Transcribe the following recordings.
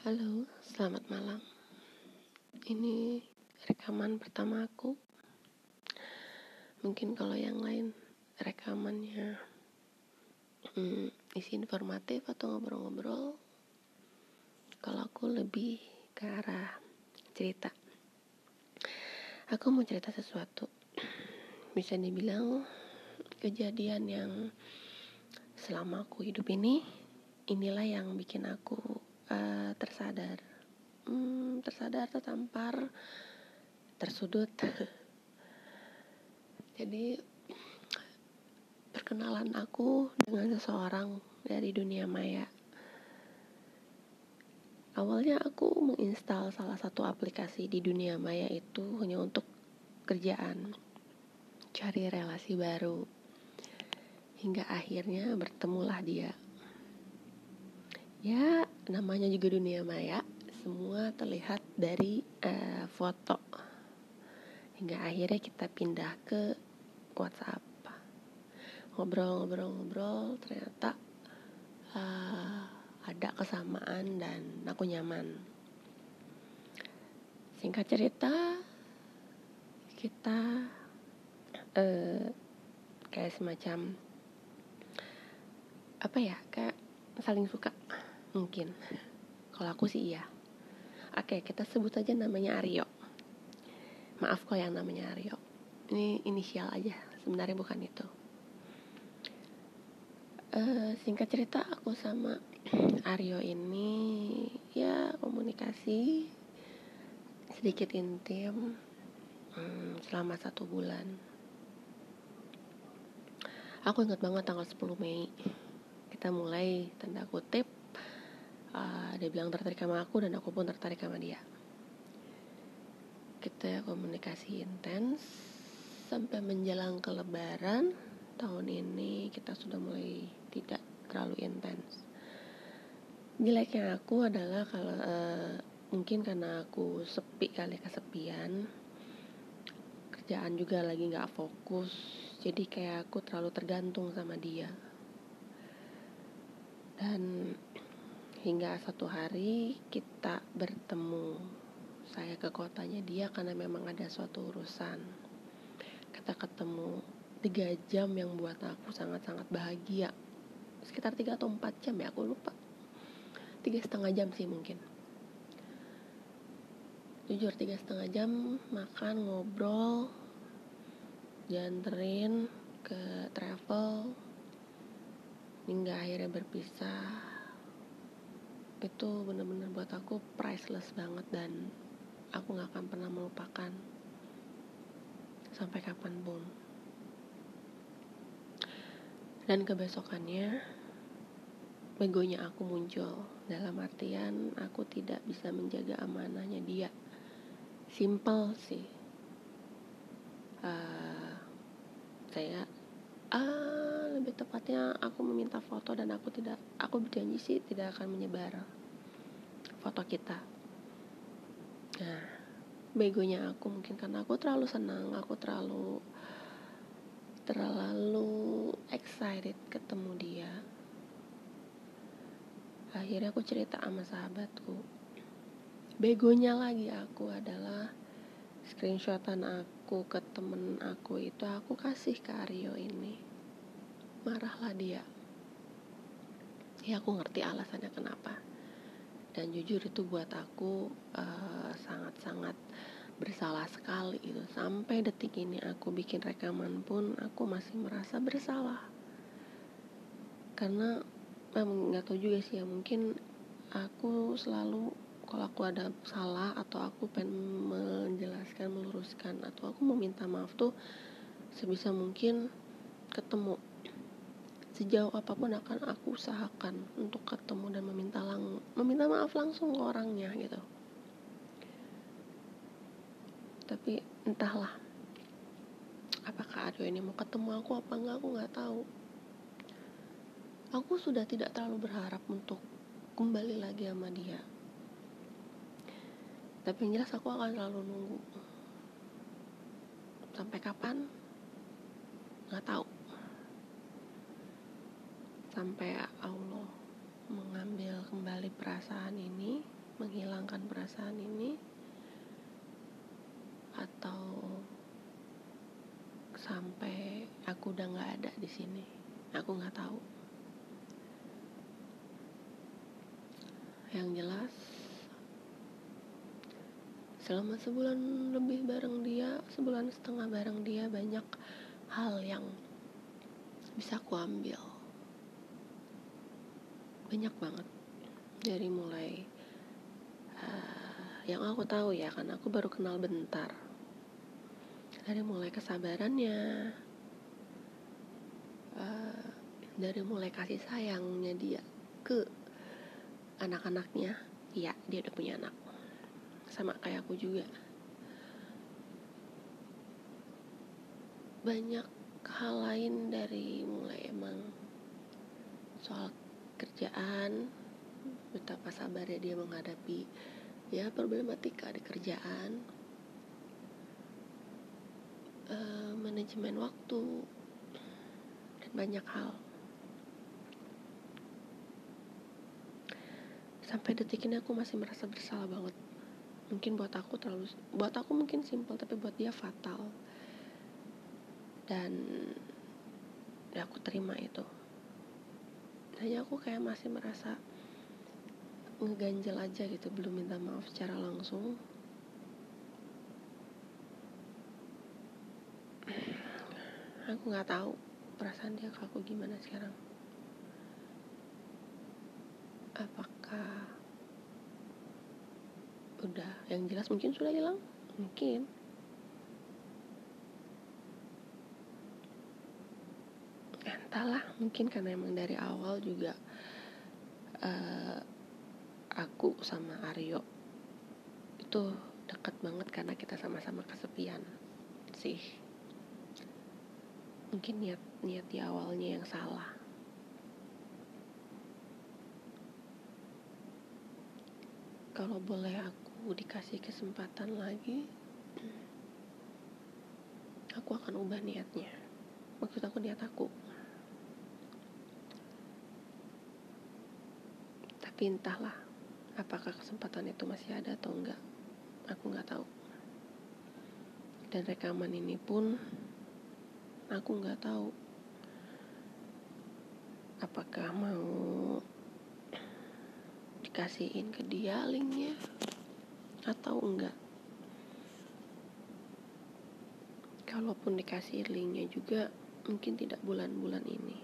Halo, selamat malam. Ini rekaman pertama aku. Mungkin kalau yang lain rekamannya hmm, isi informatif atau ngobrol-ngobrol. Kalau aku lebih ke arah cerita. Aku mau cerita sesuatu. Bisa dibilang kejadian yang selama aku hidup ini inilah yang bikin aku uh, tersadar. Hmm, tersadar tertampar tersudut. Jadi perkenalan aku dengan seseorang dari dunia maya. Awalnya aku menginstal salah satu aplikasi di dunia maya itu hanya untuk kerjaan cari relasi baru. Hingga akhirnya bertemulah dia ya namanya juga dunia maya. Semua terlihat dari uh, foto. Hingga akhirnya kita pindah ke WhatsApp. Ngobrol-ngobrol-ngobrol ternyata uh, ada kesamaan dan aku nyaman. Singkat cerita kita uh, kayak semacam apa ya kayak saling suka mungkin. Kalau aku sih iya. Oke kita sebut aja namanya Aryo. Maaf kok yang namanya Aryo. Ini inisial aja sebenarnya bukan itu. Uh, singkat cerita aku sama Aryo ini ya komunikasi sedikit intim hmm, selama satu bulan. Aku ingat banget tanggal 10 Mei. Kita mulai tanda kutip dia bilang tertarik sama aku dan aku pun tertarik sama dia. Kita komunikasi intens sampai menjelang ke lebaran tahun ini kita sudah mulai tidak terlalu intens. Jeleknya aku adalah kalau uh, mungkin karena aku sepi kali kesepian kerjaan juga lagi nggak fokus jadi kayak aku terlalu tergantung sama dia. Dan hingga satu hari kita bertemu. Saya ke kotanya dia karena memang ada suatu urusan. Kita ketemu tiga jam yang buat aku sangat-sangat bahagia. Sekitar tiga atau empat jam ya aku lupa. Tiga setengah jam sih mungkin. Jujur tiga setengah jam makan ngobrol dianterin ke travel. Hingga akhirnya berpisah itu bener-bener buat aku priceless banget dan aku gak akan pernah melupakan sampai kapan pun dan kebesokannya begonya aku muncul. Dalam artian aku tidak bisa menjaga amanahnya. Dia simple sih. Uh, saya uh, lebih tepatnya aku meminta foto dan aku tidak aku berjanji sih tidak akan menyebar foto kita. Nah begonya aku mungkin karena aku terlalu senang aku terlalu terlalu excited ketemu dia. Akhirnya aku cerita sama sahabatku. Begonya lagi aku adalah screenshotan aku ke temen aku itu aku kasih ke Aryo ini. Marahlah dia. Ya aku ngerti alasannya kenapa. Dan jujur itu buat aku eh, sangat-sangat uh, bersalah sekali itu. Sampai detik ini aku bikin rekaman pun aku masih merasa bersalah. Karena nggak tahu juga sih ya mungkin aku selalu kalau aku ada salah atau aku pengen menjelaskan meluruskan atau aku meminta maaf tuh sebisa mungkin ketemu. Sejauh apa pun akan aku usahakan untuk ketemu dan meminta lang meminta maaf langsung ke orangnya gitu. Tapi entahlah apakah Aryo ini mau ketemu aku apa enggak aku nggak tahu. Aku sudah tidak terlalu berharap untuk kembali lagi sama dia tapi yang jelas aku akan selalu nunggu. Sampai kapan? Nggak tahu. Sampai Allah mengambil kembali perasaan ini menghilangkan perasaan ini atau sampai aku udah nggak ada di sini. Aku nggak tahu. Yang jelas selama sebulan lebih bareng dia sebulan setengah bareng dia banyak hal yang bisa aku ambil. Banyak banget. Dari mulai uh, yang aku tahu ya karena aku baru kenal bentar. Dari mulai kesabarannya uh, dari mulai kasih sayangnya dia ke anak-anaknya iya dia udah punya anak sama kayak aku juga. Banyak hal lain dari mulai emang soal kerjaan betapa sabarnya dia menghadapi ya problematika di kerjaan. Uh, manajemen waktu dan banyak hal. Sampai detik ini aku masih merasa bersalah banget mungkin buat aku terlalu buat aku mungkin simpel tapi buat dia fatal. Dan ya aku terima itu. Hanya aku kayak masih merasa ngeganjel aja gitu belum minta maaf secara langsung. Aku nggak tahu perasaan dia ke aku gimana sekarang apakah udah yang jelas mungkin sudah hilang. Mungkin. Entahlah mungkin karena emang dari awal juga uh, aku sama Aryo itu dekat banget karena kita sama-sama kesepian sih. Mungkin niat niat di awalnya yang salah. Kalau boleh aku dikasih kesempatan lagi aku akan ubah niatnya. Maksud aku niat aku. Tapi entahlah apakah kesempatan itu masih ada atau enggak. Aku nggak tahu. Dan rekaman ini pun aku nggak tahu. Apakah mau dikasihin ke dia linknya atau enggak? Kalaupun dikasih linknya juga mungkin tidak bulan-bulan ini.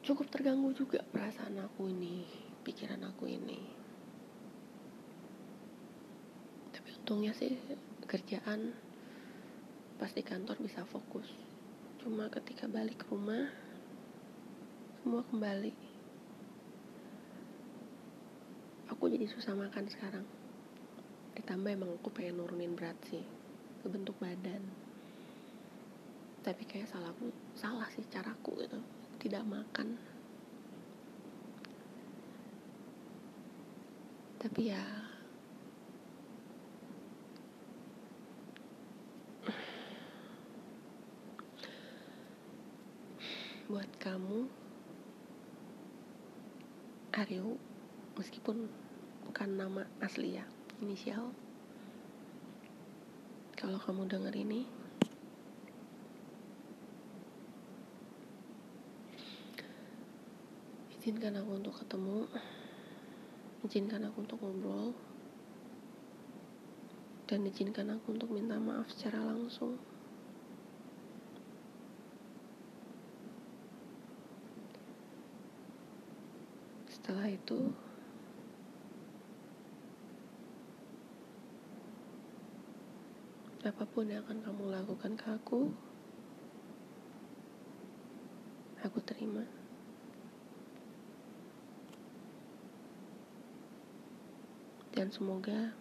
Cukup terganggu juga perasaan aku ini pikiran aku ini. Tapi untungnya sih kerjaan pas di kantor bisa fokus. Cuma ketika balik rumah semua kembali. Aku jadi susah makan sekarang. Ditambah emang aku pengen nurunin berat sih ke bentuk badan. Tapi kayak salahku salah sih caraku gitu tidak makan. Tapi ya buat kamu Aryo meskipun bukan nama asli ya inisial. Kalau kamu denger ini izinkan aku untuk ketemu izinkan aku untuk ngobrol dan izinkan aku untuk minta maaf secara langsung setelah itu apa pun yang akan kamu lakukan ke aku aku terima dan semoga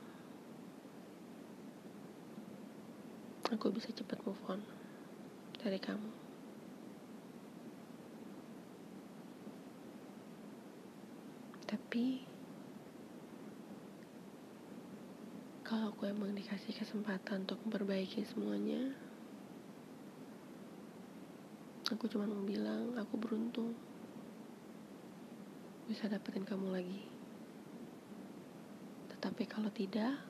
aku bisa cepat move on dari kamu. Tapi kalau aku emang dikasih kesempatan untuk memperbaiki semuanya, Aku cuma mau bilang aku beruntung bisa dapetin kamu lagi. Tetapi kalau tidak,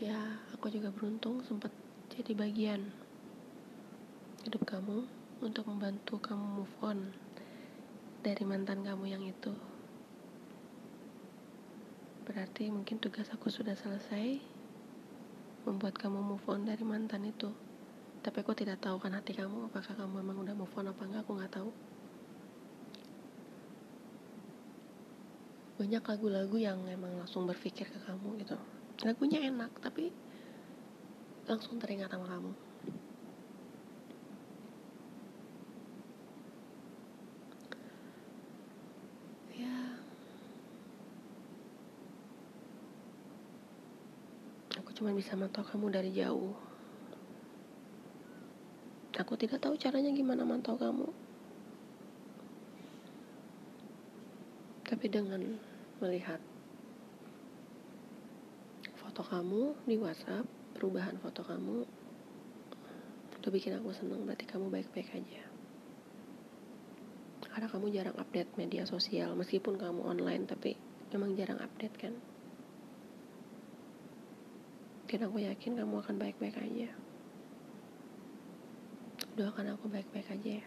ya aku juga beruntung sempat jadi bagian hidup kamu untuk membantu kamu move on dari mantan kamu yang itu. Berarti mungkin tugas aku sudah selesai membuat kamu move on dari mantan itu. Tapi aku tidak tahu kan hati kamu apakah kamu memang udah move on apa enggak aku nggak tahu. banyak lagu-lagu yang emang langsung berpikir ke kamu gitu lagunya enak tapi langsung teringat sama kamu ya aku cuma bisa mantau kamu dari jauh aku tidak tahu caranya gimana mantau kamu tapi dengan melihat foto kamu di WhatsApp, perubahan foto kamu udah bikin aku seneng berarti kamu baik-baik aja. Karena kamu jarang update media sosial meskipun kamu online tapi memang jarang update kan. Dan aku yakin kamu akan baik-baik aja. Doakan aku baik-baik aja ya.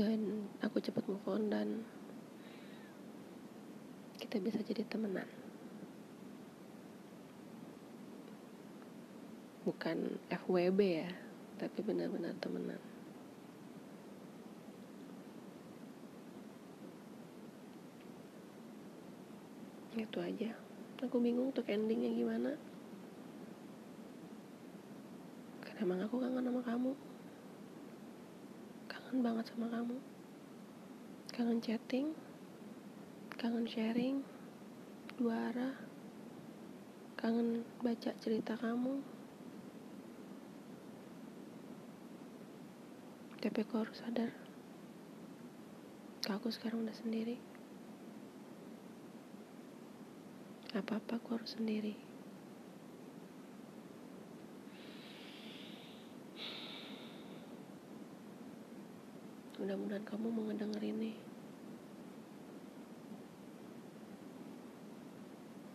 dan aku cepat move on dan kita bisa jadi temenan bukan FWB ya tapi benar-benar temenan itu aja. Aku bingung untuk endingnya gimana. Karena emang aku kangen sama kamu. Kangen banget sama kamu. Kangen chatting. Kangen sharing. Dua arah. Kangen baca cerita kamu. Tapi aku harus sadar. Aku sekarang udah sendiri apa-apa aku harus sendiri. Mudah-mudahan kamu mau ngedenger ini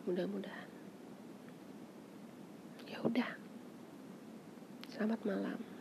mudah-mudahan. Ya udah. Selamat malam